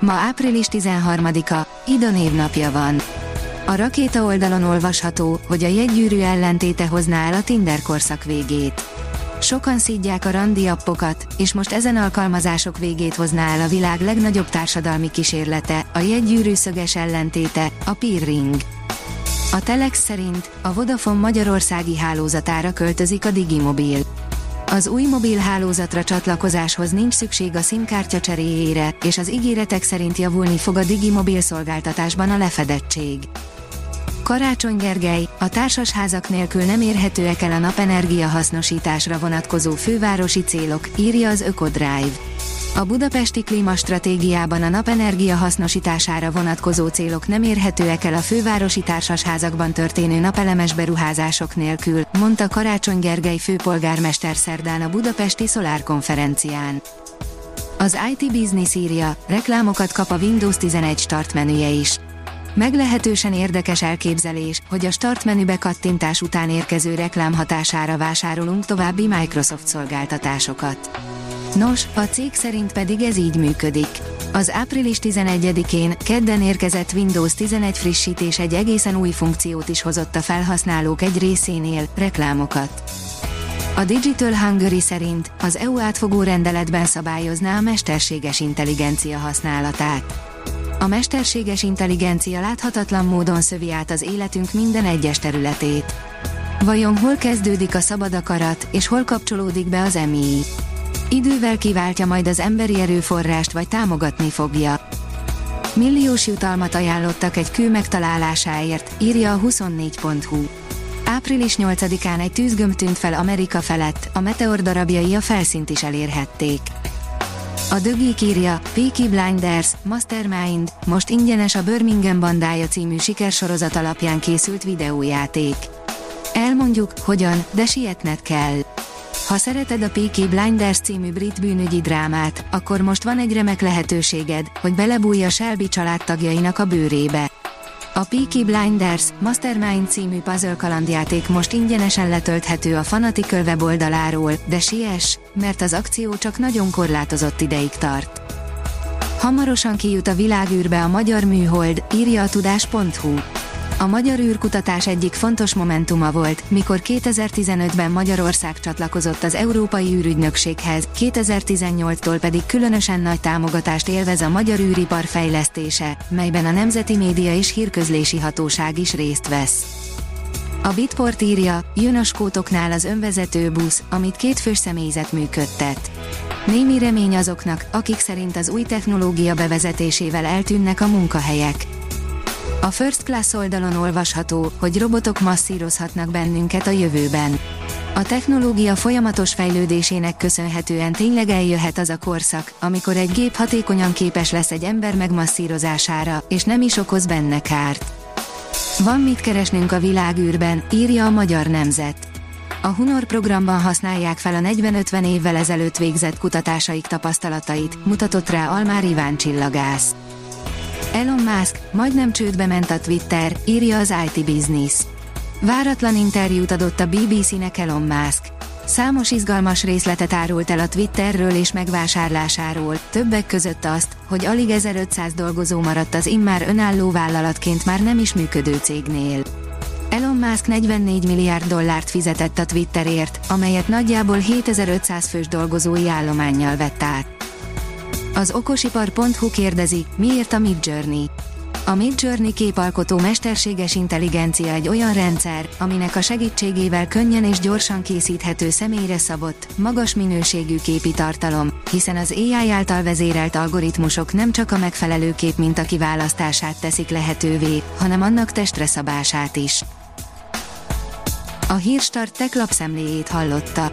Ma április 13-a, Ida névnapja van. A rakéta oldalon olvasható, hogy a jegygyűrű ellentéte hozná el a Tinder korszak végét. Sokan szídják a randi appokat, és most ezen alkalmazások végét hozná el a világ legnagyobb társadalmi kísérlete, a jegygyűrű szöges ellentéte, a Peer Ring. A Telex szerint a Vodafone magyarországi hálózatára költözik a Digimobil. Az új mobil hálózatra csatlakozáshoz nincs szükség a SIM-kártya cseréjére, és az ígéretek szerint javulni fog a Digimobil szolgáltatásban a lefedettség. Karácsony Gergely, a társasházak nélkül nem érhetőek el a napenergia hasznosításra vonatkozó fővárosi célok, írja az Ökodrive. A budapesti klímastratégiában a napenergia hasznosítására vonatkozó célok nem érhetőek el a fővárosi társasházakban történő napelemes beruházások nélkül, mondta Karácsony Gergely főpolgármester szerdán a budapesti Solar konferencián. Az IT Business írja, reklámokat kap a Windows 11 start menüje is. Meglehetősen érdekes elképzelés, hogy a start menübe kattintás után érkező reklám hatására vásárolunk további Microsoft szolgáltatásokat. Nos, a cég szerint pedig ez így működik. Az április 11-én, kedden érkezett Windows 11 frissítés egy egészen új funkciót is hozott a felhasználók egy részénél, reklámokat. A Digital Hungary szerint az EU átfogó rendeletben szabályozná a mesterséges intelligencia használatát. A mesterséges intelligencia láthatatlan módon szövi át az életünk minden egyes területét. Vajon hol kezdődik a szabad akarat, és hol kapcsolódik be az EMI? Idővel kiváltja majd az emberi erőforrást vagy támogatni fogja. Milliós jutalmat ajánlottak egy kő megtalálásáért, írja a 24.hu. Április 8-án egy tűzgömb tűnt fel Amerika felett, a meteor darabjai a felszínt is elérhették. A dögik írja, Peaky Blinders, Mastermind, most ingyenes a Birmingham bandája című sikersorozat alapján készült videójáték. Elmondjuk, hogyan, de sietned kell. Ha szereted a Peaky Blinders című brit bűnügyi drámát, akkor most van egy remek lehetőséged, hogy belebújj a Shelby családtagjainak a bőrébe. A Peaky Blinders Mastermind című puzzle kalandjáték most ingyenesen letölthető a Fanatical weboldaláról, de siess, mert az akció csak nagyon korlátozott ideig tart. Hamarosan kijut a világűrbe a magyar műhold, írja a tudás.hu. A magyar űrkutatás egyik fontos momentuma volt, mikor 2015-ben Magyarország csatlakozott az Európai űrügynökséghez, 2018-tól pedig különösen nagy támogatást élvez a magyar űripar fejlesztése, melyben a Nemzeti Média és Hírközlési Hatóság is részt vesz. A Bitport írja, jön a skótoknál az önvezető busz, amit két fős személyzet működtet. Némi remény azoknak, akik szerint az új technológia bevezetésével eltűnnek a munkahelyek. A First Class oldalon olvasható, hogy robotok masszírozhatnak bennünket a jövőben. A technológia folyamatos fejlődésének köszönhetően tényleg eljöhet az a korszak, amikor egy gép hatékonyan képes lesz egy ember megmasszírozására, és nem is okoz benne kárt. Van mit keresnünk a világűrben, írja a Magyar Nemzet. A Hunor programban használják fel a 40-50 évvel ezelőtt végzett kutatásaik tapasztalatait, mutatott rá Almár Iván csillagász. Elon Musk, majdnem csődbe ment a Twitter, írja az IT Business. Váratlan interjút adott a BBC-nek Elon Musk. Számos izgalmas részletet árult el a Twitterről és megvásárlásáról, többek között azt, hogy alig 1500 dolgozó maradt az immár önálló vállalatként már nem is működő cégnél. Elon Musk 44 milliárd dollárt fizetett a Twitterért, amelyet nagyjából 7500 fős dolgozói állományjal vett át. Az okosipar.hu kérdezi, miért a Mid Journey? A Mid Journey képalkotó mesterséges intelligencia egy olyan rendszer, aminek a segítségével könnyen és gyorsan készíthető személyre szabott, magas minőségű képi tartalom, hiszen az AI által vezérelt algoritmusok nem csak a megfelelő kép minta kiválasztását teszik lehetővé, hanem annak testre szabását is. A Hírstart tech lapszemléjét hallotta.